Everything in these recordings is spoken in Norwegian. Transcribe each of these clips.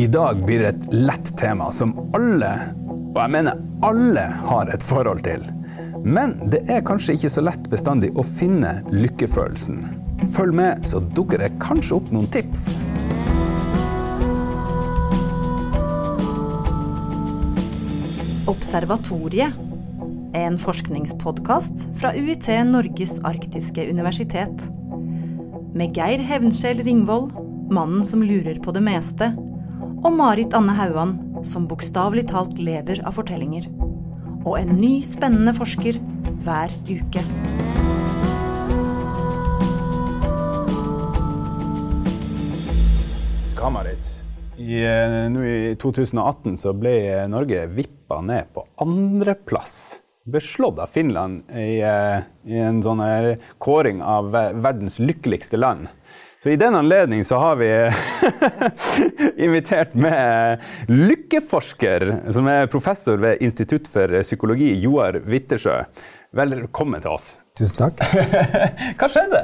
I dag blir det et lett tema som alle, og jeg mener alle, har et forhold til. Men det er kanskje ikke så lett bestandig å finne lykkefølelsen. Følg med, så dukker det kanskje opp noen tips. Observatoriet. En forskningspodkast fra UiT Norges arktiske universitet. Med Geir Hevnskjell Ringvold, mannen som lurer på det meste, og Marit Anne Hauan, som bokstavelig talt lever av fortellinger. Og en ny, spennende forsker hver uke. Skal, Marit. I, eh, nå I 2018 så ble Norge vippa ned på andreplass. Beslått av Finland i, eh, i en sånn kåring av verdens lykkeligste land. Så i den anledning så har vi invitert med lykkeforsker, som er professor ved Institutt for psykologi, Joar Wittersjø. Velkommen til oss. Tusen takk. Hva skjedde?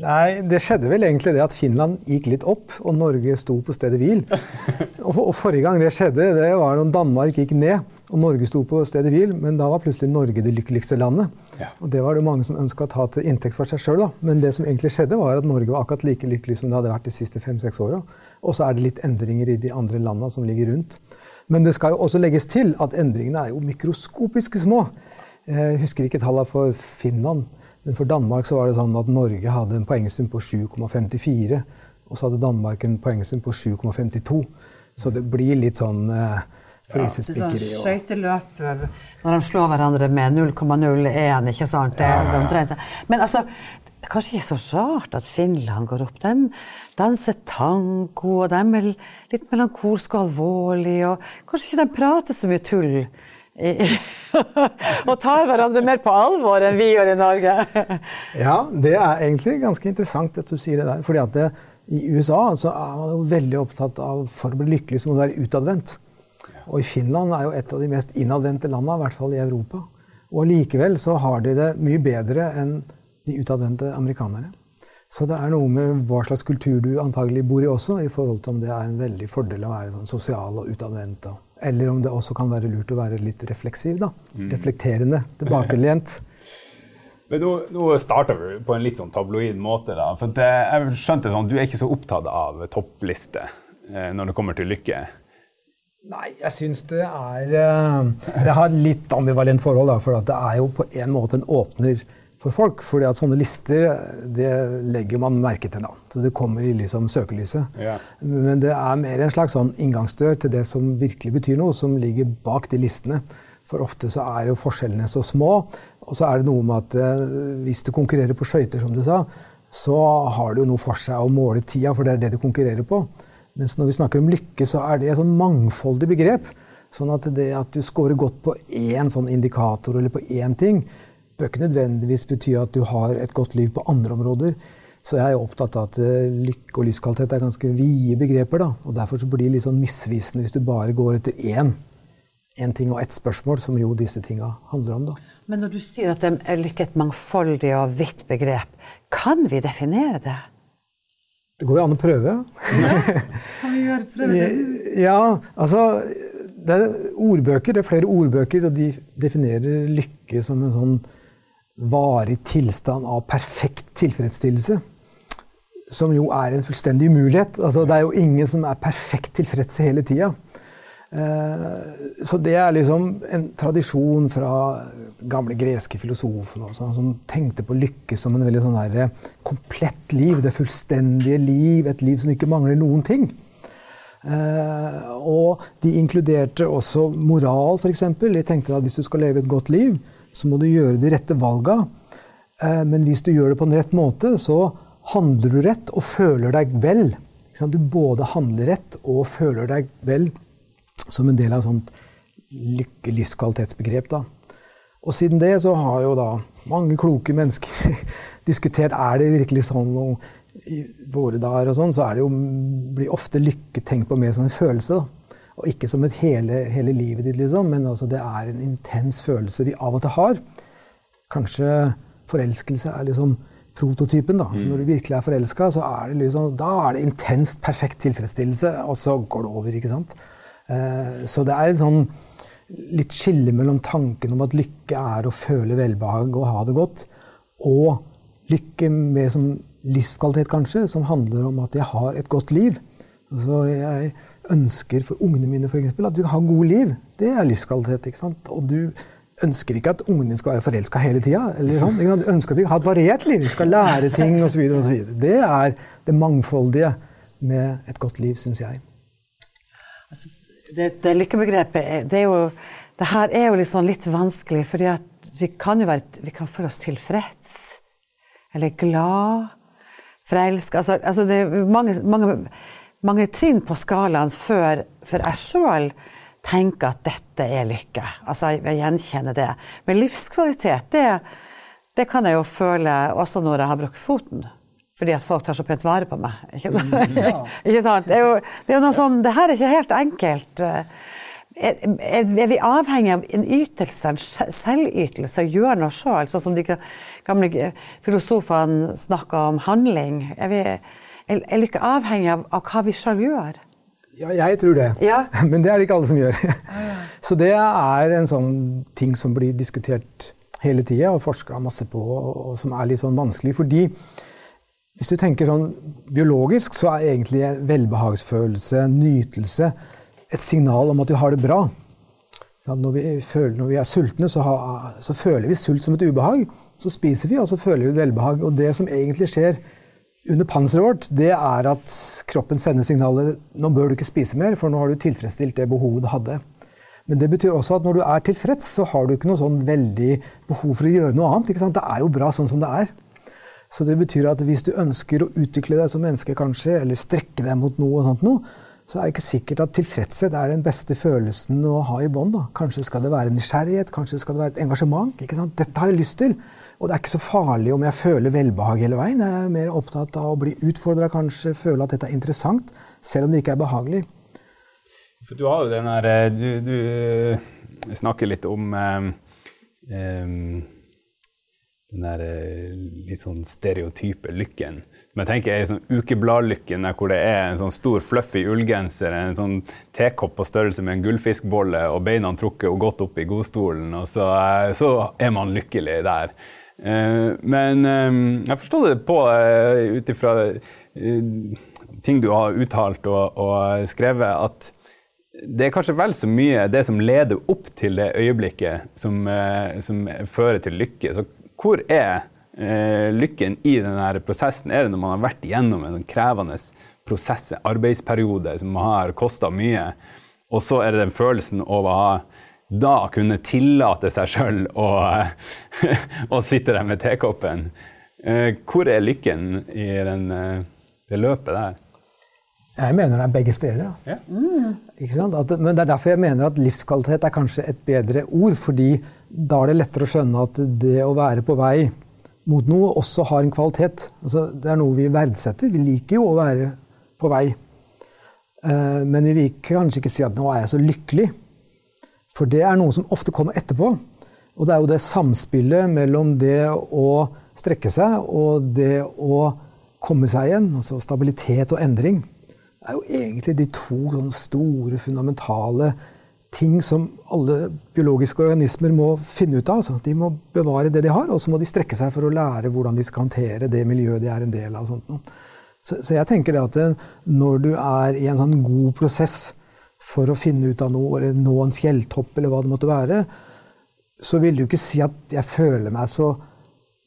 Nei, Det skjedde vel egentlig det at Finland gikk litt opp, og Norge sto på stedet hvil. Og, og Forrige gang det skjedde, det var når Danmark gikk ned og Norge sto på stedet hvil. Men da var plutselig Norge det lykkeligste landet. Ja. Og det var det mange som ønska å ta til inntekt for seg sjøl. Men det som egentlig skjedde, var at Norge var akkurat like lykkelig som det hadde vært de siste fem-seks åra. Og så er det litt endringer i de andre landa som ligger rundt. Men det skal jo også legges til at endringene er jo mikroskopiske små. Jeg husker ikke tallene for Finland. Men for Danmark så var det sånn at Norge hadde en poengsum på 7,54. Og så hadde Danmark en poengsum på 7,52. Så det blir litt sånn eh, flisespikkeri. Ja, sånn skøyteløp når de slår hverandre med 0,01, ikke sant? Det, ja, ja, ja. Men altså, kanskje ikke så rart at Finland går opp. De danser tango, og de er litt melankolske og alvorlige. Og kanskje ikke de prater så mye tull og tar hverandre mer på alvor enn vi gjør i Norge. ja, det er egentlig ganske interessant at du sier det der. fordi at det, i USA så er man jo veldig opptatt av for å bli lykkelig så må du være utadvendt. Og Finland er jo et av de mest innadvendte landene, i hvert fall i Europa. Og likevel så har de det mye bedre enn de utadvendte amerikanerne. Så det er noe med hva slags kultur du antagelig bor i også, i forhold til om det er en veldig fordel å være sånn sosial og utadvendt. Eller om det også kan være lurt å være litt refleksiv. da. Mm. Reflekterende, tilbakelent. Men nå, nå starter vi på en litt sånn tabloid måte. da, for det, jeg skjønte sånn, Du er ikke så opptatt av topplister eh, når det kommer til lykke? Nei, jeg syns det er eh, Jeg har litt ambivalent forhold. da, For det er jo på en måte en åpner for folk. fordi at sånne lister det legger man merke til. da. Så Det kommer i liksom søkelyset. Ja. Men det er mer en slags sånn inngangsdør til det som virkelig betyr noe, som ligger bak de listene. For ofte så er jo forskjellene så små. Og så er det noe med at eh, hvis du konkurrerer på skøyter, som du sa, så har det jo noe for seg å måle tida, for det er det du konkurrerer på. Mens når vi snakker om lykke, så er det et sånn mangfoldig begrep. Sånn at det at du scorer godt på én sånn indikator eller på én ting, bør ikke nødvendigvis bety at du har et godt liv på andre områder. Så jeg er opptatt av at eh, lykke og livskvalitet er ganske vide begreper. Da. og Derfor blir det litt sånn misvisende hvis du bare går etter én, én ting og ett spørsmål, som jo disse tinga handler om. Da. Men når du sier at det er lykke et mangfoldig og vidt begrep, kan vi definere det? Det går jo an å prøve. Ja, kan vi gjøre prøve? Ja, altså det er ordbøker, det er flere ordbøker, og de definerer lykke som en sånn varig tilstand av perfekt tilfredsstillelse. Som jo er en fullstendig umulighet. Altså, det er jo ingen som er perfekt tilfreds hele tida. Eh, så det er liksom en tradisjon fra gamle greske filosofer også, som tenkte på lykke som en veldig sånn der, eh, komplett liv. Det fullstendige liv. Et liv som ikke mangler noen ting. Eh, og de inkluderte også moral, f.eks. De tenkte at hvis du skal leve et godt liv, så må du gjøre de rette valga. Men hvis du gjør det på en rett måte, så handler du rett og føler deg vel. Du både handler rett og føler deg vel som en del av et sånt lykke-livskvalitetsbegrep. Og siden det så har jo da mange kloke mennesker diskutert er det virkelig sånn. Og I våre dager og sånn, så er det jo, blir ofte lykke tenkt på mer som en følelse. Da. Og ikke som et hele, hele livet ditt, liksom, men altså det er en intens følelse vi av og til har. Kanskje forelskelse er liksom prototypen. Da. Så når du virkelig er forelska, så er det liksom, da er det intenst perfekt tilfredsstillelse, og så går det over. ikke sant? Eh, så det er et sånn litt skille mellom tanken om at lykke er å føle velbehag og ha det godt, og lykke mer som livskvalitet, kanskje, som handler om at jeg har et godt liv. Altså, jeg ønsker for ungene mine for eksempel, at de ha gode liv. Det er livskvalitet. ikke sant? Og du ønsker ikke at ungene dine skal være forelska hele tida. Sånn. Du ønsker at de skal ha et variert liv, de skal lære ting osv. Det er det mangfoldige med et godt liv, syns jeg. Altså, det, det lykkebegrepet det, er jo, det her er jo liksom litt vanskelig, fordi vi kan jo være, vi kan føle oss tilfreds. Eller glad. Forelska. Altså, altså, det er mange, mange, mange trinn på skalaen før, før jeg sjøl tenker at dette er lykke. Altså, jeg, jeg gjenkjenner det. Men livskvalitet, det, det kan jeg jo føle også når jeg har brukket foten fordi at folk tar så pent vare på meg. Ikke, mm, ja. ikke sant? Det er, jo, det er jo noe sånn Det her er ikke helt enkelt. Er, er vi avhengig av en ytelse, en selvytelse, å gjøre noe sjøl? Sånn som de gamle filosofene snakka om handling. Er vi er ikke avhengig av, av hva vi sjøl gjør? Ja, jeg tror det. Ja. Men det er det ikke alle som gjør. Så det er en sånn ting som blir diskutert hele tida og forska masse på, og som er litt sånn vanskelig. fordi hvis du tenker sånn biologisk, så er egentlig velbehagsfølelse, nytelse, et signal om at vi har det bra. Når vi, føler, når vi er sultne, så, ha, så, føler vi sult som et ubehag. Så spiser vi, og så føler vi velbehag. Og det som egentlig skjer under panseret vårt, det er at kroppen sender signaler nå bør du ikke spise mer, for nå har du tilfredsstilt det behovet du hadde. Men det betyr også at når du er tilfreds, så har du ikke noe sånn veldig behov for å gjøre noe annet. Det er jo bra sånn som det er. Så det betyr at hvis du ønsker å utvikle deg som menneske, kanskje, eller strekke deg mot noe, og sånt noe, så er det ikke sikkert at tilfredshet er den beste følelsen å ha i bånd. Kanskje skal det være nysgjerrighet, kanskje skal det være et engasjement. ikke sant? Dette har jeg lyst til. Og det er ikke så farlig om jeg føler velbehag hele veien. Jeg er mer opptatt av å bli utfordra, kanskje føle at dette er interessant, selv om det ikke er behagelig. For du har jo den her eh, Du, du eh, snakker litt om um, um den der eh, litt sånn stereotype lykken. Som jeg tenker er sånn ukebladlykken, hvor det er en sånn stor, fluffy ullgenser, en sånn tekopp på størrelse med en gullfiskbolle og beina trukket og godt opp i godstolen, og så, eh, så er man lykkelig der. Eh, men jeg forstår det på ut ifra ting du har uttalt og, og skrevet, at det er kanskje vel så mye det som leder opp til det øyeblikket, som, som fører til lykke. Så hvor er eh, lykken i denne prosessen? Er det når man har vært igjennom en krevende prosess, arbeidsperiode som har kosta mye, og så er det den følelsen av å ha da kunne tillate seg sjøl å, å, sitte der med tekoppen. Eh, hvor er lykken i den, eh, det løpet der? Jeg mener det er begge steder. Ja. Mm. At, men det er derfor jeg mener at livskvalitet er kanskje et bedre ord. fordi da er det lettere å skjønne at det å være på vei mot noe også har en kvalitet. Altså, det er noe vi verdsetter. Vi liker jo å være på vei. Uh, men vi vil kanskje ikke si at 'nå er jeg så lykkelig'. For det er noe som ofte kommer etterpå. Og det er jo det samspillet mellom det å strekke seg og det å komme seg igjen, altså stabilitet og endring er jo egentlig de to sånn store, fundamentale ting som alle biologiske organismer må finne ut av. Altså. De må bevare det de har, og så må de strekke seg for å lære hvordan de skal håndtere det miljøet de er en del av. Så, så, jeg tenker at eh, når du er i en sånn god prosess for å finne ut av noe, eller nå en fjelltopp, eller hva det måtte være, så vil du ikke si at jeg føler meg så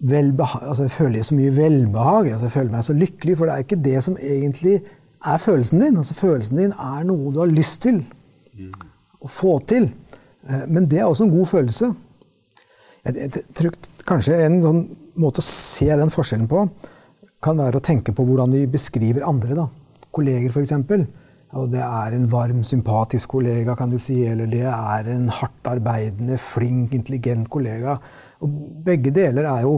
altså jeg føler så mye velbehag, altså jeg føler meg så lykkelig, for det er ikke det som egentlig er følelsen din. Altså Følelsen din er noe du har lyst til å få til. Eh, men det er også en god følelse. Jeg, tror Kanskje en sånn måte å se den forskjellen på kan være å tenke på hvordan vi beskriver andre. da. Kolleger, f.eks. Og det er en varm, sympatisk kollega, kan du si, eller det er en hardt arbeidende, flink, intelligent kollega. Og begge deler er jo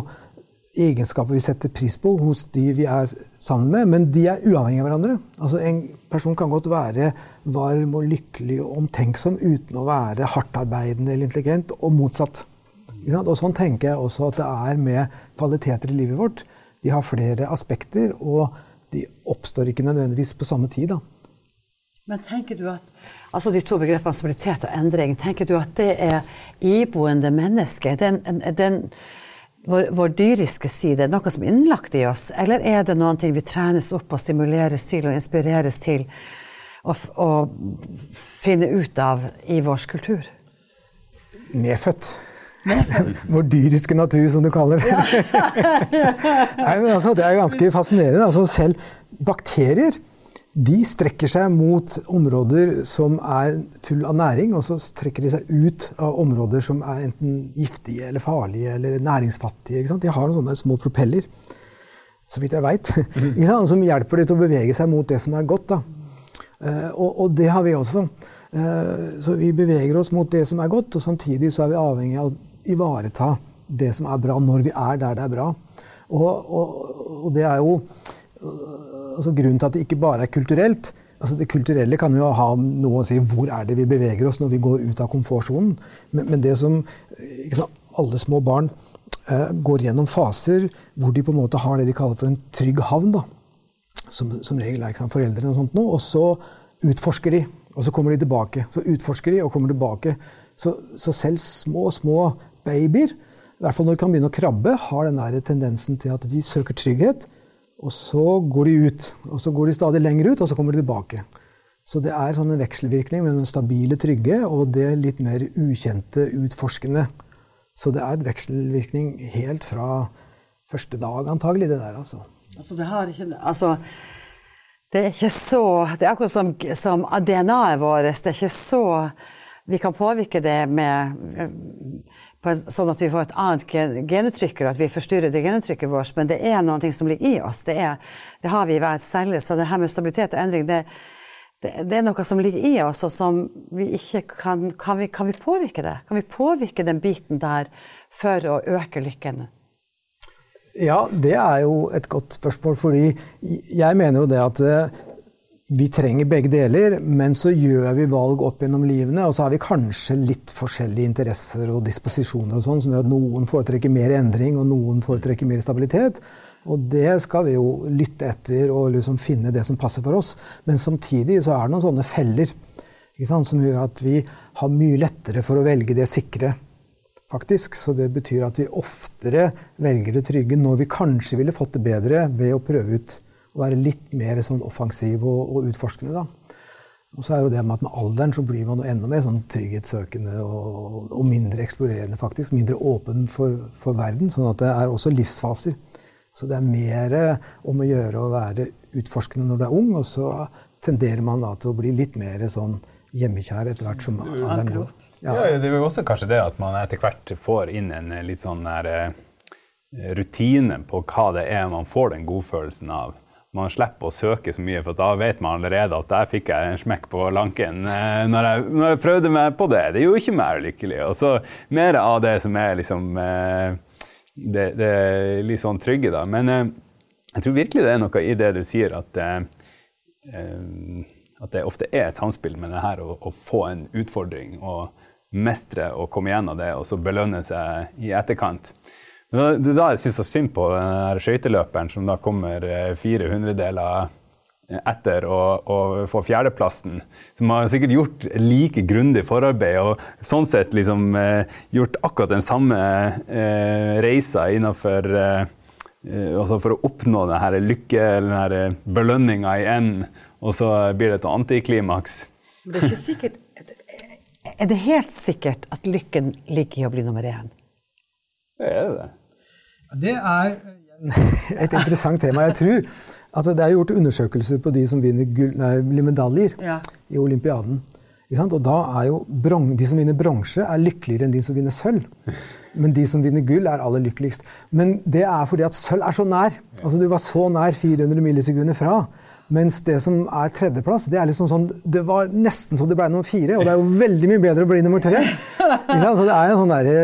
egenskaper vi setter pris på hos de vi er sammen med, men de er uavhengige av hverandre. Altså En person kan godt være varm og lykkelig og omtenksom uten å være hardtarbeidende eller intelligent, og motsatt. Og sånn tenker jeg også at det er med kvaliteter i livet vårt. De har flere aspekter, og de oppstår ikke nødvendigvis på samme tid. da. Men tenker du at altså de to begrepene stabilitet og endring, tenker du at det er iboende menneske? Den, den, vår, vår, dyriske side, noe som er innlagt i oss? Eller er det noen ting vi trenes opp og stimuleres til og inspireres til å, finne ut av i vår kultur? Medfødt. Vår dyriske natur, som du kaller det. Nei, altså, det er ganske fascinerende. Altså, selv bakterier de strekker seg mot områder som er full av næring, og så trekker de seg ut av områder som er enten giftige eller farlige eller næringsfattige. De har sånne små propeller, så vidt jeg veit, som hjelper dem til å bevege seg mot det som er godt. Uh, og, og, det har vi også. Uh, så vi beveger oss mot det som er godt, og samtidig så er vi avhengig av å ivareta det som er bra, når vi er der det er bra. Og, og, og det er jo altså grunnen til at det ikke bare er kulturelt. Altså det kulturelle kan jo ha noe å si hvor er det vi beveger oss når vi går ut av komfortsonen. Men, men, det som sant, Alle små barn eh, går gjennom faser hvor de på en måte har det de kaller for en trygg havn. da. Som, som regel er ikke foreldrene og sånt noe. Og så utforsker de, og så kommer de tilbake. Så utforsker de og kommer tilbake. Så, så selv små, små babyer, i hvert fall når de kan begynne å krabbe, har den tendensen til at de søker trygghet. Og så går de ut. Og så går de stadig lenger ut, og så kommer de tilbake. Så det er sånn en vekselvirkning mellom den stabile, trygge og det litt mer ukjente, utforskende. Så det er et vekselvirkning helt fra første dag, antagelig, det der, altså. Altså, det har ikke Altså, det er ikke så Det er akkurat som, som DNA-et vårt. Det er ikke så Vi kan påvirke det med en, sånn at vi får et annet genuttrykk, eller at vi forstyrrer det genuttrykket vårt. Men det er noe som ligger i oss. Det, er, det har vi i hver celle. Så det her med stabilitet og endring, det, det, det, er noe som ligger i oss, og som vi ikke kan kan vi, kan vi påvirke det? Kan vi påvirke den biten der for å øke lykken? Ja, det er jo et godt spørsmål, fordi jeg mener jo det at eh, vi trenger begge deler, men så gjør vi valg opp gjennom livene, og så har vi kanskje litt forskjellige interesser og disposisjoner og sånn, som gjør at noen foretrekker mer endring, og noen foretrekker mer stabilitet. Og det skal vi jo lytte etter og liksom finne det som passer for oss. Men samtidig så er det noen sånne feller sant, som gjør at vi har mye lettere for å velge det sikre. faktisk. Så det betyr at vi oftere velger det trygge når vi kanskje ville fått det bedre ved å prøve ut å være litt mer sånn offensiv og, og utforskende. da. Og så er jo det med at med alderen så blir man enda mer sånn trygghetssøkende og, og, mindre eksplorerende, faktisk. Mindre åpen for, for, verden. Sånn at det er også livsfaser. Så det er mer om å gjøre å være utforskende når du er ung, og så tenderer man da til å bli litt mer sånn hjemmekjær etter hvert som alderen går. Ja. ja. det er jo også kanskje det at man etter hvert får inn en litt sånn der, eh, rutine på hva det er man får den godfølelsen av man slipper å søke så mye, for da vet man allerede at der fikk jeg en smekk på lanken eh, når jeg, når jeg prøvde meg på det. Det gjorde ikke meg lykkelig. Og så mer av det som er liksom eh, det, det er litt sånn trygge, da. Men eh, jeg tror virkelig det er noe i det du sier, at, at det ofte er et samspill med det her å, å få en utfordring og mestre og komme gjennom det, og så belønne seg i etterkant. Det er da jeg syns så synd på den skøyteløperen som da kommer 400 deler etter å, å få fjerdeplassen. Som har sikkert gjort like grundig forarbeid og sånn sett liksom eh, gjort akkurat den samme eh, reisa innafor eh, altså for å oppnå denne lykke, denne belønninga i enden, og så blir det et antiklimaks. Det er ikke sikkert Er det helt sikkert at lykken ligger i å bli nummer én? Det er det. Det er et interessant tema. Jeg tror altså Det er gjort undersøkelser på de som vinner gull, nei, medaljer ja. i olympiaden. Og da er jo bron, De som vinner bronse, er lykkeligere enn de som vinner sølv. Men de som vinner gull, er aller lykkeligst. Men det er fordi at sølv er så nær. Altså Du var så nær 400 millisekunder fra. Mens det som er tredjeplass, det er liksom sånn Det var nesten så det ble nummer fire. Og det er jo veldig mye bedre å bli nummer tre. Så det er en sånn derre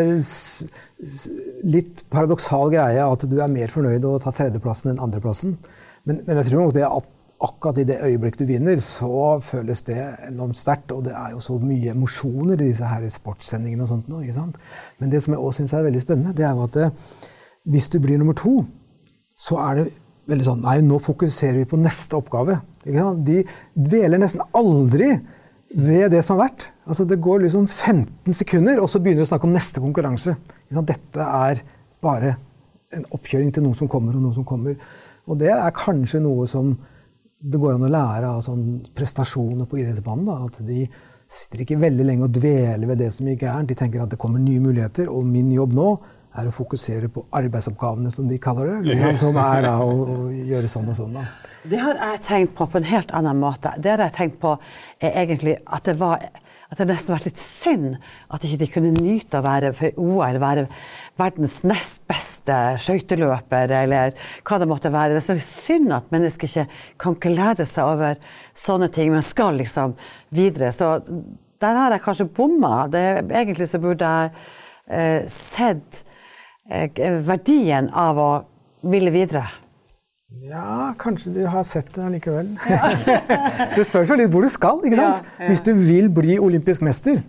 litt paradoksal greie at du er mer fornøyd å ta tredjeplassen enn andreplassen. Men, men jeg tror nok det at akkurat i det øyeblikk du vinner, så føles det enormt sterkt. Og det er jo så mye emosjoner i disse her sportssendingene og sånt. Ikke sant? Men det som jeg òg syns er veldig spennende, det er jo at eh, hvis du blir nummer to, så er det veldig sånn Nei, nå fokuserer vi på neste oppgave. De dveler nesten aldri ved det som har vært. Altså, det går liksom 15 sekunder, og så begynner vi å snakke om neste konkurranse. Dette er bare en oppkjøring til noe som kommer, og noe som kommer. Og det er kanskje noe som det går an å lære av sånn prestasjoner på idrettsbanen. At de sitter ikke veldig lenge og dveler ved det som gikk gærent. De tenker at det kommer nye muligheter, og min jobb nå er å fokusere på arbeidsoppgavene, som de kaller det. Som er da å, å gjøre sånn og sånn. da. Det har jeg tenkt på på en helt annen måte. Det har jeg tenkt på er egentlig at det var at det nesten vært litt synd at ikke de kunne nyte å være for OL, være verdens nest beste skøyteløper, eller hva det måtte være. Det er så synd at mennesker ikke kan glede seg over sånne ting, men skal liksom videre. Så der har jeg kanskje bomma. egentlig så burde jeg eh, sett eh, verdien av å ville videre. Ja, kanskje du har sett det likevel. Ja. det spørs jo litt hvor du skal. ikke sant? Ja, ja. Hvis du vil bli olympisk mester,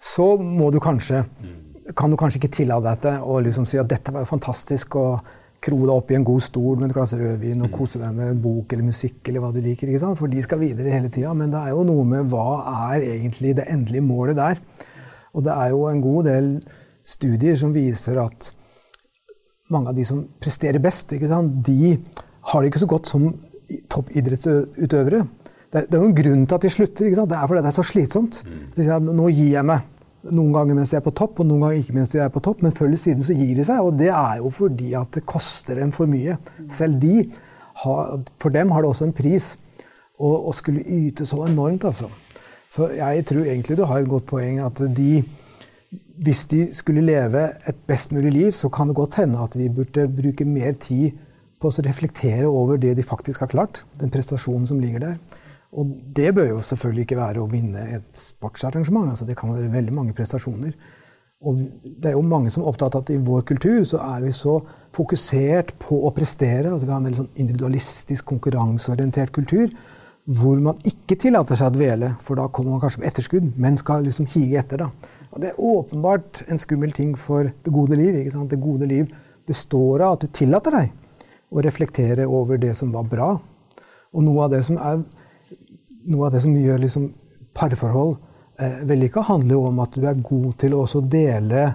så må du kanskje kan du kanskje ikke tillate deg å liksom si at dette var jo fantastisk, og kro deg opp i en god stol med et glass rødvin og kose deg med bok eller musikk eller hva du liker. ikke sant? For de skal videre hele tida. Men det er jo noe med hva er egentlig det endelige målet der. Og det er jo en god del studier som viser at mange av de som presterer best, de har det ikke så godt som toppidrettsutøvere. Det, er jo en grunn til at de slutter. Det er fordi det er så slitsomt. De sier at nå gir jeg meg. Noen ganger mens de er på topp, og noen ganger ikke mens de er på topp. Men før eller siden så gir de seg, og det er jo fordi at det koster dem for mye. Selv de, har, for dem har det også en pris å skulle yte så enormt, altså. Så jeg tror egentlig du har et godt poeng at de hvis de skulle leve et best mulig liv, så kan det godt hende at de burde bruke mer tid på å reflektere over det de faktisk har klart. Den prestasjonen som ligger der. Og det bør jo selvfølgelig ikke være å vinne et sportsarrangement. Altså det kan være veldig mange prestasjoner. Og det er jo mange som er opptatt av at i vår kultur så er vi så fokusert på å prestere. at Vi har en veldig sånn individualistisk, konkurranseorientert kultur. Hvor man ikke tillater seg å dvele, for da kommer man kanskje på etterskudd, men skal liksom hige etter. da. Og Det er åpenbart en skummel ting for det gode liv. ikke sant? Det gode liv består av at du tillater deg å reflektere over det som var bra. Og noe av det som, er, noe av det som gjør liksom parforhold eh, vellykka, handler jo om at du er god til å også dele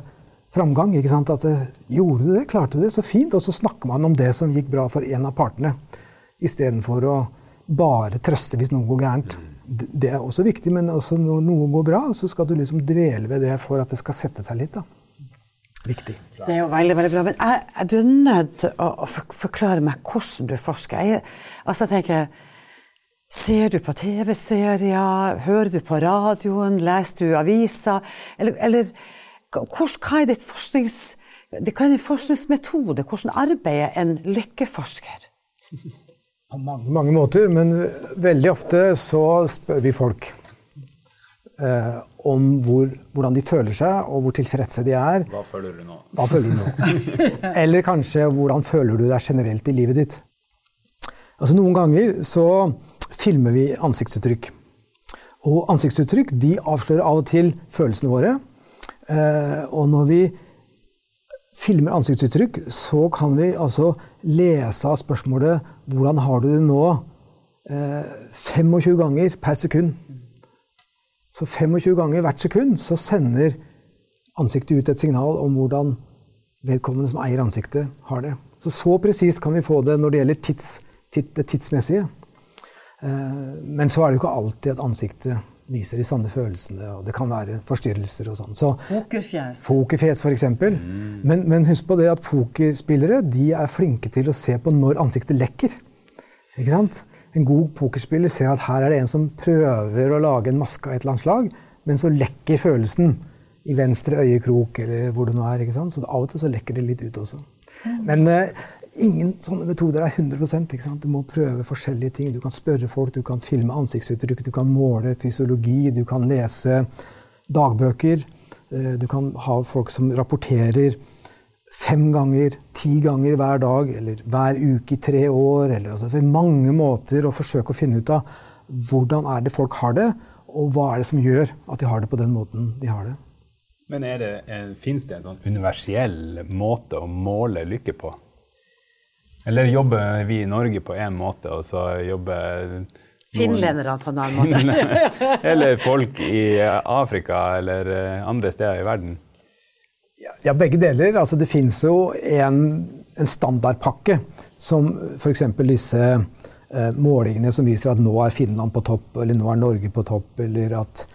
framgang. ikke sant? Eh, Gjorde du det? Klarte du det? Så fint. Og så snakker man om det som gikk bra for en av partene, istedenfor å bare trøste hvis noe går gærent. Det er også viktig, men altså når noe går bra, så skal du liksom dvele ved det for at det skal sette seg litt. da viktig. Det er jo veldig veldig bra. Men jeg, jeg, du er nødt til å forklare meg hvordan du forsker. Jeg, altså, jeg tenker, Ser du på TV-serier? Hører du på radioen? Leser du aviser? Eller, eller hvor, hva er ditt forsknings, hva er din forskningsmetode? Hvordan arbeider en lykkeforsker? På mange, mange måter, men veldig ofte så spør vi folk. Eh, om hvor, hvordan de føler seg, og hvor tilfredse de er. Hva føler du nå? Hva føler du nå? Eller kanskje hvordan føler du deg generelt i livet ditt? Altså Noen ganger så filmer vi ansiktsuttrykk. Og ansiktsuttrykk de avslører av og til følelsene våre. Eh, og når vi filmer ansiktsuttrykk, så kan vi altså lese av spørsmålet 'Hvordan har du det nå?' Eh, 25 ganger per sekund. Så 25 ganger hvert sekund så sender ansiktet ut et signal om hvordan vedkommende som eier ansiktet, har det. Så så presist kan vi få det når det gjelder tids, det tidsmessige. Eh, men så er det jo ikke alltid at ansiktet viser de sanne følelsene, og det kan være forstyrrelser og sånn. Så, pokerfjes. Pokerfjes, f.eks. Mm. Men, men, husk på det at pokerspillere de er flinke til å se på når ansiktet lekker. Ikke sant? en god pokerspiller ser at her er det en som prøver å lage en maske av et eller annet slag, men så lekker følelsen i venstre øyekrok eller hvor det nå er. ikke sant? Så av og til så lekker det litt ut også. Men uh, ingen sånne metoder er 100 ikke sant? Du må prøve forskjellige ting. Du kan spørre folk, du kan filme ansiktsuttrykk, du kan måle fysiologi, du kan lese dagbøker. Uh, du kan ha folk som rapporterer fem ganger, ti ganger hver dag eller hver uke i tre år. Eller, altså, det mange måter å forsøke å finne ut av hvordan er det folk har det, og hva er det som gjør at de har det på den måten de har det. Men Fins det en sånn universell måte å måle lykke på? Eller jobber vi i Norge på én måte, og så jobber Finlenderne på en annen måte. Eller folk i Afrika eller eh, andre steder i verden. Ja, begge deler. Altså, det finnes jo en, en standardpakke som f.eks. disse eh, målingene som viser at nå er Finland på topp, eller nå er Norge på topp, eller at,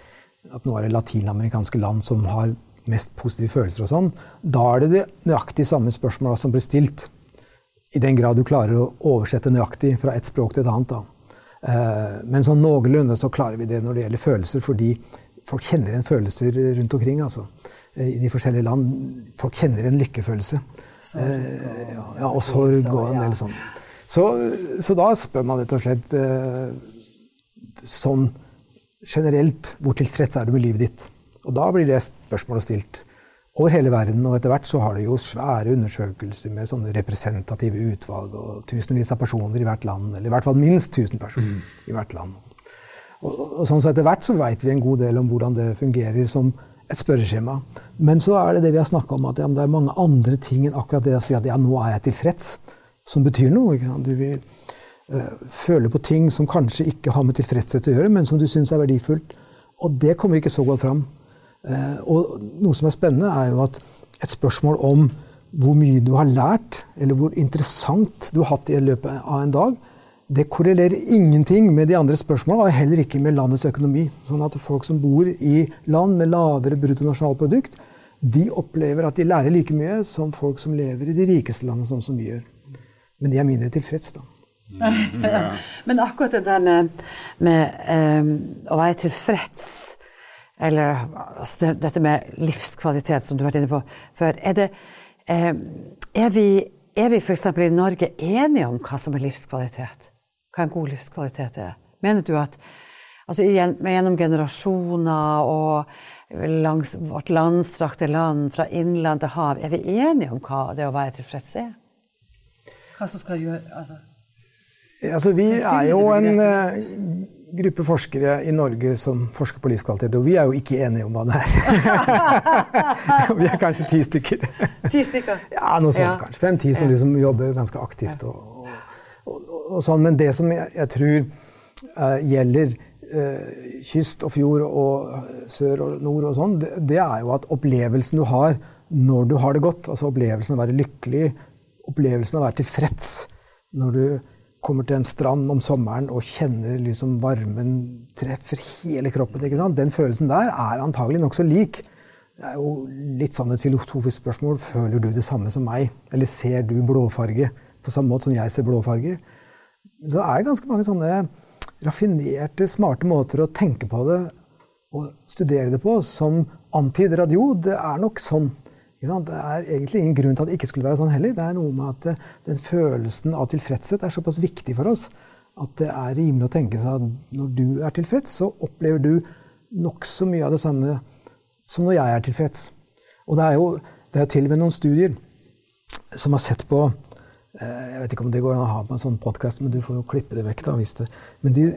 at nå er det latinamerikanske land som har mest positive følelser og sånn. Da er det det nøyaktig samme spørsmåla som blir stilt. I den grad du klarer å oversette nøyaktig fra ett språk til et annet. Da. Eh, men sånn noenlunde så klarer vi det når det gjelder følelser, fordi folk kjenner igjen følelser rundt omkring. altså. Eh, I de forskjellige land. Folk kjenner en lykkefølelse. Eh, ja, og sorg og en del sånn. Så, så da spør man rett og slett sånn generelt hvor tilfreds er du med livet ditt? Og da blir det spørsmålet stilt over hele verden. Og etter hvert så har det jo svære undersøkelser med sånne representative utvalg og tusenvis av personer i hvert land. Eller i hvert fall minst 1000 personer i hvert land. Og, og sånn så etter hvert så veit vi en god del om hvordan det fungerer som et spørreskjema. Men så er det det vi har snakka om, at ja, det er mange andre ting enn akkurat det å si at ja, nå er jeg tilfreds, som betyr noe. Ikke sant? Du vil øh, føle på ting som kanskje ikke har med tilfredshet å gjøre, men som du syns er verdifullt. Og det kommer ikke så godt fram. Eh, og noe som er spennende, er jo at et spørsmål om hvor mye du har lært, eller hvor interessant du har hatt i løpet av en dag, det korrelerer ingenting med de andre spørsmålene, og heller ikke med landets økonomi. Sånn at folk som bor i land med lavere bruttonasjonalprodukt, de opplever at de lærer like mye som folk som lever i de rikeste landene, sånn som vi gjør. Men de er mindre tilfreds, da. Men akkurat det der med, med um, å være tilfreds, eller altså dette med livskvalitet, som du har vært inne på før, er det eh, Er vi, er vi f.eks. i Norge enige om hva som er livskvalitet? Hva en god livskvalitet er? Mener du at altså, gjennom generasjoner og langs vårt landstrakte land, fra innland til hav, er vi enige om hva det å være tilfreds er? Hva som skal gjøre altså. Altså, vi er jo en uh, gruppe forskere i Norge som forsker på livskvalitet, og vi er jo ikke enige om hva det er. vi er kanskje ti stykker. Ti stykker? Ja, noe sånt Ja. kanskje. Fem-ti som liksom jobber ganske aktivt. Og, og, og, sånn. Men det som jeg, jeg tror uh, gjelder uh, kyst og fjord og eh, sør og nord og sånn, det, det er jo at opplevelsen du har når du har det godt, altså opplevelsen av å være lykkelig, opplevelsen av å være tilfreds når du kommer til en strand om sommeren og kjenner liksom varmen treffer hele kroppen. Ikke sant? Den følelsen der er antagelig nokså lik. Det er jo litt sånn et filosofisk spørsmål. Føler du det samme som meg? Eller ser du blåfarge på samme måte som jeg ser blåfarger? Så er det ganske mange sånne raffinerte, smarte måter å tenke på det og studere det på som antyder at jo, det er nok sånn. Det er egentlig ingen grunn til at det ikke skulle være sånn heller. Det er noe med at eh, den følelsen av tilfredshet er såpass viktig for oss at det er rimelig å tenke seg at når du er tilfreds, så opplever du nokså mye av det samme som når jeg er tilfreds. Og det er jo det er til og med noen studier som har sett på eh, Jeg vet ikke om det går an å ha på en sånn podkast, men du får jo klippe det vekk. da, hvis det. Men de,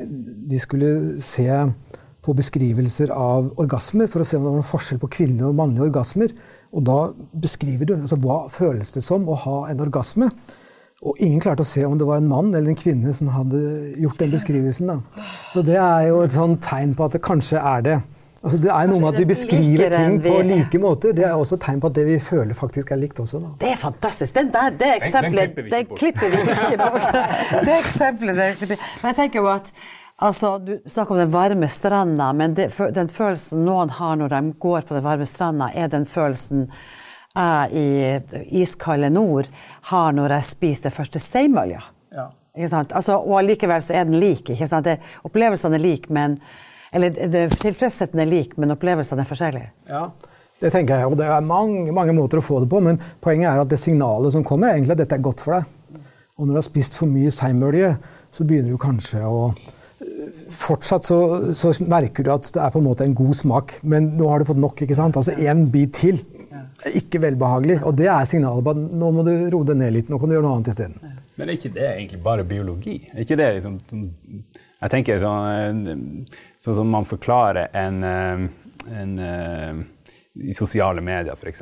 de skulle se på beskrivelser av orgasmer for å se om det var noen forskjell på kvinnelige og mannlige orgasmer. Og da beskriver du altså, hva føles det som å ha en orgasme. Og ingen klarte å se om det var en mann eller en kvinne som hadde gjort den beskrivelsen. Da. Så det er jo et sånn tegn på at det kanskje er det. Altså, det er noe med at vi beskriver ting på like måter. Det er også et tegn på at det vi føler, faktisk er likt også. Da. Det er fantastisk. Den der, det eksempelet klipper vi ikke bort. klipper vi ikke bort. Det eksempelet det. Men jeg tenker jo at altså, Du snakker om den varme stranda, men det, den følelsen noen har når de går på den varme stranda, er den følelsen jeg i iskalde nord har når jeg spiser det første seimølja. Ja. Altså, og allikevel så er den lik. Ikke sant? Det, opplevelsene er like, men Eller det, tilfredsheten er lik, men opplevelsene er forskjellige. Ja, det tenker jeg. Og det er mange, mange måter å få det på, men poenget er at det signalet som kommer, er egentlig at dette er godt for deg. Og når du har spist for mye seimølje, så begynner du kanskje å Fortsatt så, så merker du at det er på en måte en god smak, men nå har du fått nok. ikke sant? Altså én bit til. Ikke velbehagelig. Og det er signalet på at nå må du roe deg ned litt. Nå kan du gjøre noe annet isteden. Men er ikke det egentlig bare biologi? Er ikke det liksom sånn- Jeg tenker sånn Sånn som man forklarer en, en, en eh, I sosiale medier, f.eks.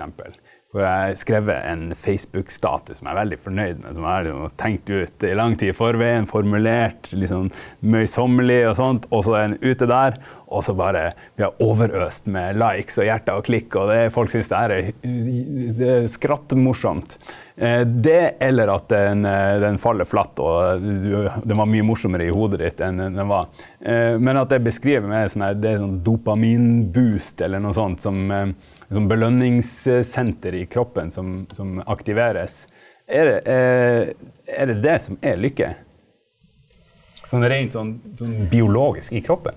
hvor jeg skrev en Facebook-status som jeg er veldig fornøyd med. Som jeg har liksom tenkt ut i lang tid i forveien, formulert liksom møysommelig og sånt. Og så er den ute der, og så bare Vi har overøst med likes og hjerter og klikk. Og det, folk syns det er, det er skrattmorsomt. Eh, det eller at den, eh, den faller flatt og den var mye morsommere i hodet ditt enn den var. Eh, men at det beskriver med sånn det er sånn dopaminboost eller noe sånt som liksom belønningssenter i kroppen som, som aktiveres. Er det, er, er det, det som er lykke? Sånn rent sånn, sånn biologisk i kroppen?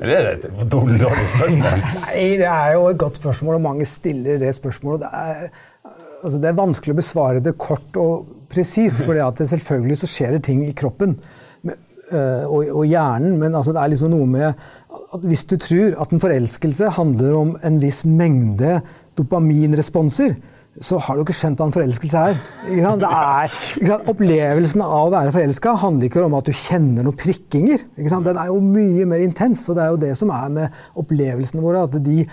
Eller er det et dårlig spørsmål? Nei, det er jo et godt spørsmål, og mange stiller det spørsmålet. Det er, altså det er vanskelig å besvare det kort og presist, for selvfølgelig så skjer det ting i kroppen øh, og, og hjernen, men altså det er liksom noe med at hvis du tror at en forelskelse handler om en viss mengde dopaminresponser, så har du ikke skjønt hva en forelskelse er. er Opplevelsen av å være forelska handler ikke om at du kjenner noen prikkinger. Den er jo mye mer intens, og det er jo det som er med opplevelsene våre. At de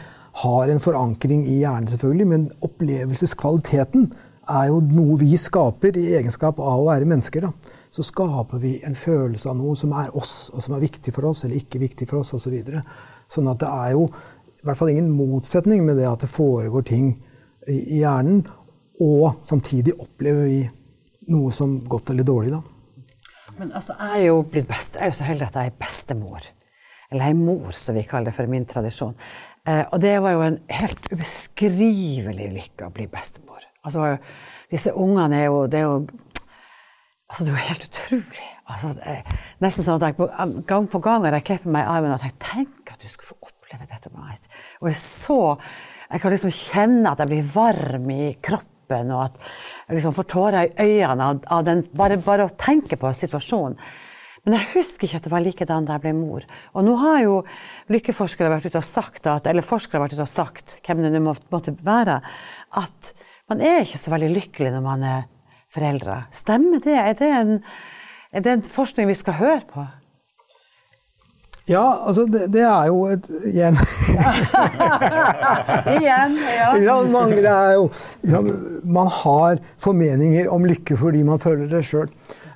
har en forankring i hjernen, selvfølgelig, men opplevelseskvaliteten er jo noe vi skaper i egenskap av å være mennesker. Da. Så skaper vi en følelse av noe som er oss, og som er viktig for oss eller ikke viktig for oss osv. Så sånn at det er jo i hvert fall ingen motsetning med det at det foregår ting i, i hjernen, og samtidig opplever vi noe som godt eller dårlig. da. Men altså, jeg er jo blitt best, jeg er jo så heldig at jeg er bestemor. Eller er mor, som vi kaller det for min tradisjon. Eh, og det var jo en helt ubeskrivelig lykke å bli bestemor. Altså, disse ungene er jo, det er jo Altså, det er jo helt utrolig. Altså, nesten sånn at jeg gang på gang har jeg klipper meg i armen, og tenkt Tenk at du skal få oppleve dette med meg. Og jeg så Jeg kan liksom kjenne at jeg blir varm i kroppen, og at jeg liksom får tårer i øynene av, av den, bare, bare å tenke på situasjonen. Men jeg husker ikke at det var likedan da jeg ble mor. Og nå har jo lykkeforskere vært ute og sagt, at, eller forskere vært ute og sagt, hvem det nå måtte være, at man er ikke så veldig lykkelig når man er foreldre. Stemmer det? Er det en, er det en forskning vi skal høre på? Ja, altså det, det, er jo et Igjen. igjen, ja. ja mange, det er jo, ja, man har formeninger om lykke fordi man føler det sjøl.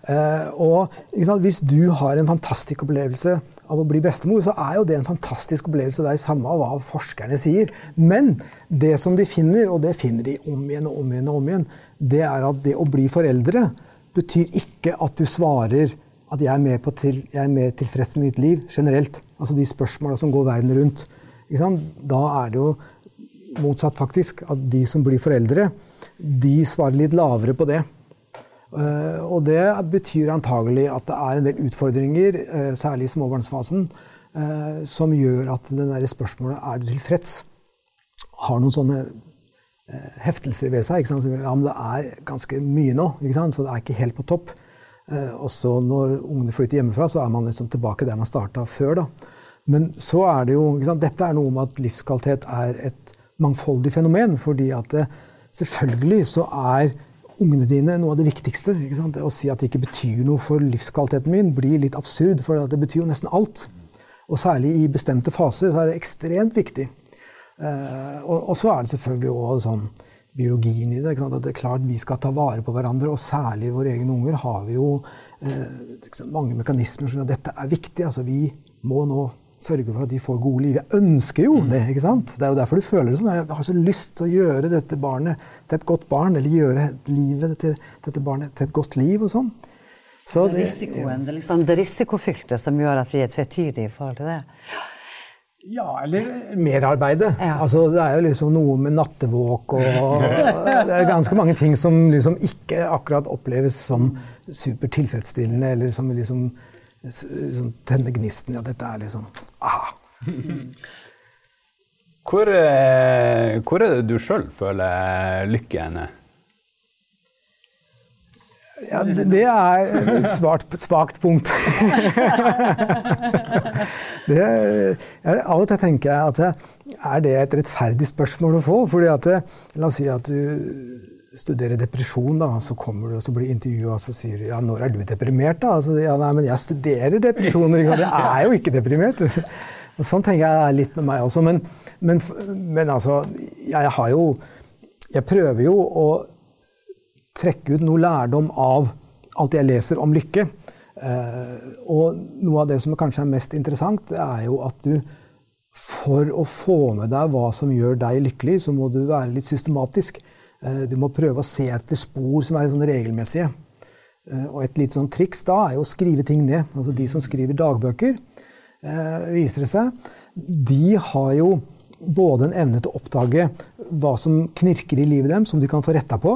Eh, og Hvis du har en fantastisk opplevelse av å bli bestemor, så er jo det en fantastisk opplevelse. Det er samme av hva forskerne sier. Men det som de finner, og det finner de om igjen og om igjen, og om igjen, det er at det å bli foreldre betyr ikke at du svarer at jeg er mer, til, jeg er mer tilfreds med mitt liv generelt. Altså de spørsmåla som går verden rundt. Da er det jo motsatt, faktisk. At de som blir foreldre, de svarer litt lavere på det. Eh, og det betyr antagelig at det er en del utfordringer, eh, særlig i småbarnsfasen, eh, som gjør at det der spørsmålet er du tilfreds, har noen sånne heftelser ved seg. Som ja, men det er ganske mye nå, så det er ikke helt på topp. Også når ungene flytter hjemmefra, så er man liksom tilbake der man starta før. Da. Men så er det jo, dette er noe med at livskvalitet er et mangfoldig fenomen. fordi at selvfølgelig så er ungene dine noe av det viktigste. Å si at det ikke betyr noe for livskvaliteten min, blir litt absurd, for det betyr jo nesten alt. Og særlig i bestemte faser er det ekstremt viktig. Uh, og, og, så er det selvfølgelig òg sånn biologien i det. At det er klart Vi skal ta vare på hverandre, og særlig våre egne unger har vi jo uh, mange mekanismer som at dette er viktig. Altså, vi må nå sørge for at de får gode liv. Jeg ønsker jo det. ikke sant? Det er jo derfor du føler det sånn. Jeg har så lyst til å gjøre dette barnet til et godt barn, eller gjøre livet til dette barnet til et godt liv og sånn. Så det, er risikoen, det, er liksom det risikofylte som gjør at vi er tvetydige i forhold til det. Ja, eller merarbeidet. Ja. Altså, det er jo liksom noe med nattevåk og Det er ganske mange ting som liksom ikke akkurat oppleves som supertilfredsstillende, eller som liksom liksom, tenne gnisten. Ja, dette er liksom ah. hvor, eh, hvor, er det du sjøl føler lykke henne? Ja, det, det er et svakt punkt. det, jeg, av og til tenker jeg at er det et rettferdig spørsmål å få? Fordi at, La oss si at du studerer depresjon, da, så kommer du og så blir intervjua og så sier du, ja, når er du deprimert. da? Altså, ja, nei, men jeg studerer depresjoner. Jeg er jo ikke deprimert. Og sånn tenker jeg litt med meg også. Men, men, men altså, jeg har jo jeg prøver jo å trekke ut noe lærdom av alt jeg leser om lykke. Eh, og noe av det som kanskje er mest interessant, er jo at du for å få med deg hva som gjør deg lykkelig, så må du være litt systematisk. Eh, du må prøve å se etter spor som er sånn regelmessige. Eh, og et litt sånn triks da er jo å skrive ting ned. Altså De som skriver dagbøker, viser det seg, de har jo både en evne til å oppdage hva som knirker i livet dem, som de kan få retta på,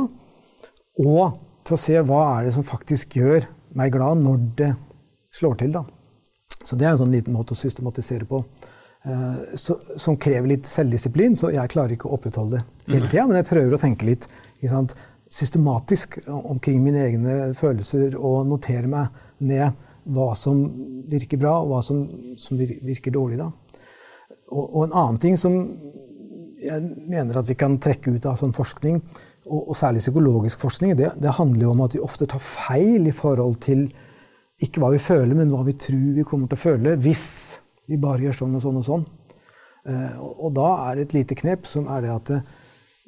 og til å se hva er det som faktisk gjør meg glad når det slår til. Da. Så det er en sånn liten måte å systematisere på. Uh, så, som krever litt selvdisiplin, så jeg klarer ikke å opprettholde det hele tida. Men jeg prøver å tenke litt sant, systematisk omkring mine egne følelser og notere meg ned hva som virker bra, og hva som, som virker dårlig. da. Og, og, en annen ting som jeg mener at vi kan trekke ut av sånn forskning, og, og særlig psykologisk forskning, det, det, handler jo om at vi ofte tar feil i forhold til ikke hva vi føler, men hva vi tror vi kommer til å føle hvis vi bare gjør sånn og sånn og sånn. Uh, og, da er det et lite knep som er det at eh,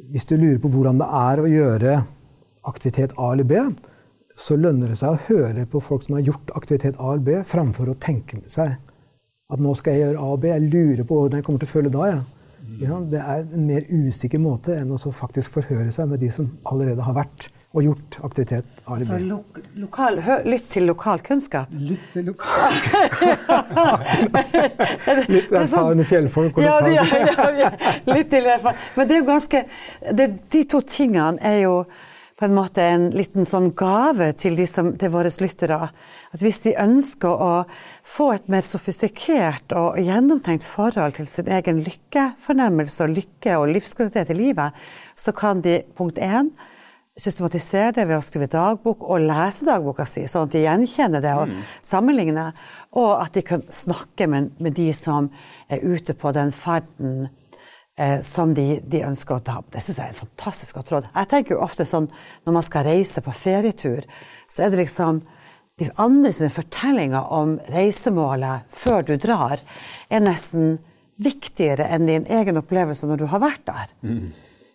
hvis du lurer på hvordan det er å gjøre aktivitet A eller B, så lønner det seg å høre på folk som har gjort aktivitet A eller B, framfor å tenke seg at nå skal jeg gjøre A og B. Jeg lurer på hvordan jeg kommer til å føle da. Ja. Ja, det er en mer usikker måte enn å faktisk forhøre seg med de som allerede har vært og gjort aktivitet. arbeid. eller B. Så lo lokal, hør, lytt til lokal kunnskap? Lytt til lokal Litt erfarne fjellfolk og lokale ja, ja, ja, Litt til erfarne. Men det er jo ganske det, De to tingene er jo på en måte en liten sånn gave til, de som, til våre lyttere. At hvis de ønsker å få et mer sofistikert og gjennomtenkt forhold til sin egen lykkefornemmelse og lykke og livskvalitet i livet, så kan de punkt én systematisere det ved å skrive dagbok og lese dagboka si, sånn at de gjenkjenner det og mm. sammenligner. Og at de kan snakke med, med de som er ute på den ferden eh, som de, de, ønsker å ta. Det syns jeg er en fantastisk godt råd. Jeg tenker jo ofte sånn når man skal reise på ferietur, så er det liksom de andre sine fortellinger om reisemålet før du drar, er nesten viktigere enn din egen opplevelse når du har vært der. Mm.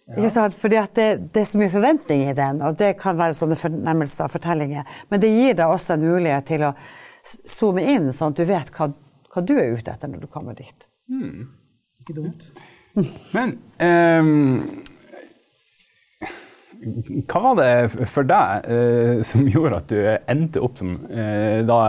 Ja. Fordi det, det, er så mye forventning i den, og det kan være sånne fornemmelser og fortellinger. Men det gir deg også en mulighet til å zoome inn, sånn at du vet hva, hva du er ute etter når du kommer dit. Mm. Ikke dumt. Men um, hva var det for deg uh, som gjorde at du endte opp som uh, da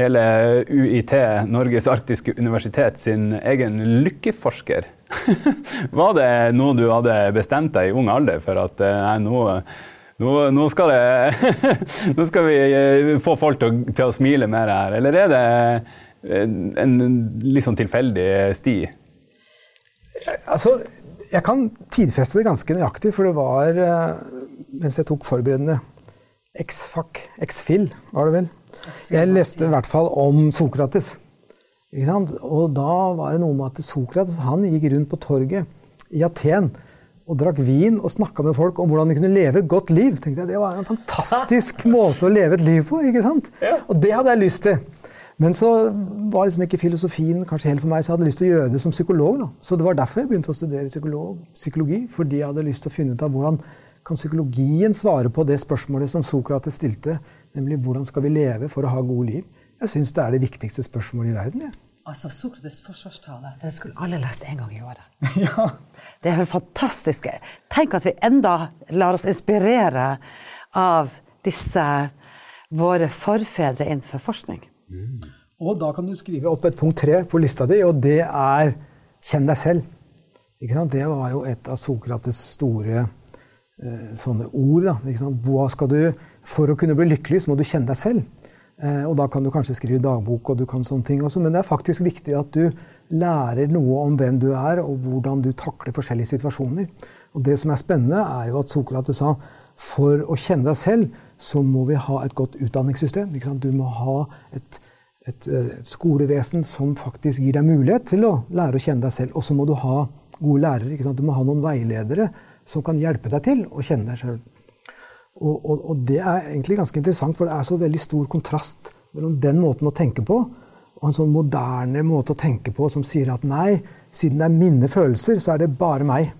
hele UiT, Norges arktiske universitet, sin egen lykkeforsker? var det noe du hadde bestemt deg i ung alder for at nei, nå, nå, nå, skal det, nå, skal vi få folk til å, til å smile mer her, eller er det en, en litt sånn tilfeldig sti? Altså, jeg kan tidfeste det ganske nøyaktig, for det var eh, mens jeg tok forberedende X-FAC, X-FIL, var det vel. Jeg leste i hvert fall om Sokrates. Og da var det noe med at Sokrates han gikk rundt på torget i Aten og drakk vin og snakka med folk om hvordan de kunne leve et godt liv. Tenkte jeg, Det var en fantastisk måte å leve et liv på. ikke sant? Og det hadde jeg lyst til. Men så var liksom ikke filosofien kanskje helt for meg, så jeg hadde lyst til å gjøre det som psykolog. Da. Så det var derfor jeg begynte å studere psykolog, psykologi. Fordi jeg hadde lyst til å finne ut av hvordan kan psykologien svare på det spørsmålet som Sokrates stilte, nemlig hvordan skal vi leve for å ha gode liv? Jeg syns det er det viktigste spørsmålet i verden. Ja. Altså, Sokrates' forsvarstale det skulle alle lest en gang i året. ja. Det er fantastisk. Tenk at vi enda lar oss inspirere av disse våre forfedre innenfor forskning. Mm. Og da kan du skrive opp et punkt tre på lista di, og det er 'kjenn deg selv'. Det var jo et av Sokrates store eh, sånne ord. Da. Hva skal du, For å kunne bli lykkelig, så må du kjenne deg selv. Eh, og da kan du kanskje skrive dagbok, og du kan sånne ting også, men det er faktisk viktig at du lærer noe om hvem du er, og hvordan du takler forskjellige situasjoner. Og det som er spennende, er jo at Sokrates sa for å kjenne deg selv, så må vi ha et godt utdanningssystem. Du må ha et, et, et, skolevesen som faktisk gir deg mulighet til å lære å kjenne deg selv. Og så må du ha gode lærere. Du må ha noen veiledere som kan hjelpe deg til å kjenne deg selv. Og, og, og, det er egentlig ganske interessant, for det er så veldig stor kontrast mellom den måten å tenke på og en sånn moderne måte å tenke på som sier at nei, siden det er mine følelser, så er det bare meg.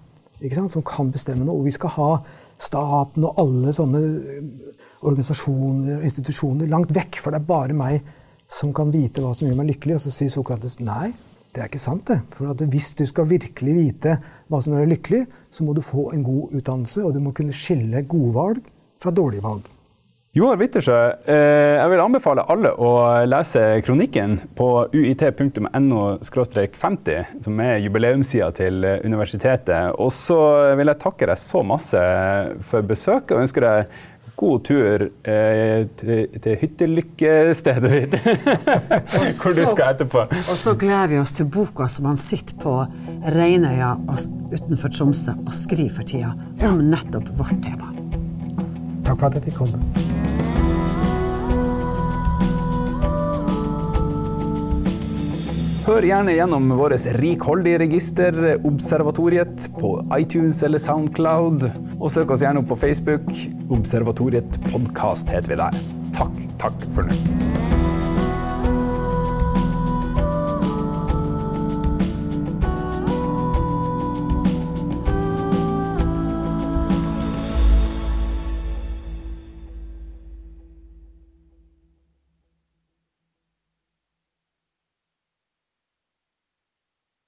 som kan bestemme noe. Og vi skal ha staten og alle sånne eh, organisasjoner og institusjoner langt vekk, for det er bare meg som kan vite hva som gjør meg lykkelig. Og så sier Sokrates nei, det er ikke sant. det. For hvis du skal virkelig vite hva som gjør deg lykkelig, så må du få en god utdannelse, og du må kunne skille gode valg fra dårlige valg. Joar Wittersjø, eh, jeg vil anbefale alle å lese kronikken på uit.no 50, som er jubileumssida til universitetet. Og så vil jeg takke deg så masse for besøket og ønsker deg god tur eh, til, til hyttelykkestedet ditt. Hvor du skal etterpå. Og så gleder vi oss til boka som han sitter på Reinøya utenfor Tromsø og skriver for tida, om nettopp vårt tema. Takk for at jeg fikk komme. Hør gjerne gjennom vårt rikholdige register Observatoriet på iTunes eller Soundcloud. Og søk oss gjerne opp på Facebook. Observatoriet podkast heter vi der. Takk, takk for nå.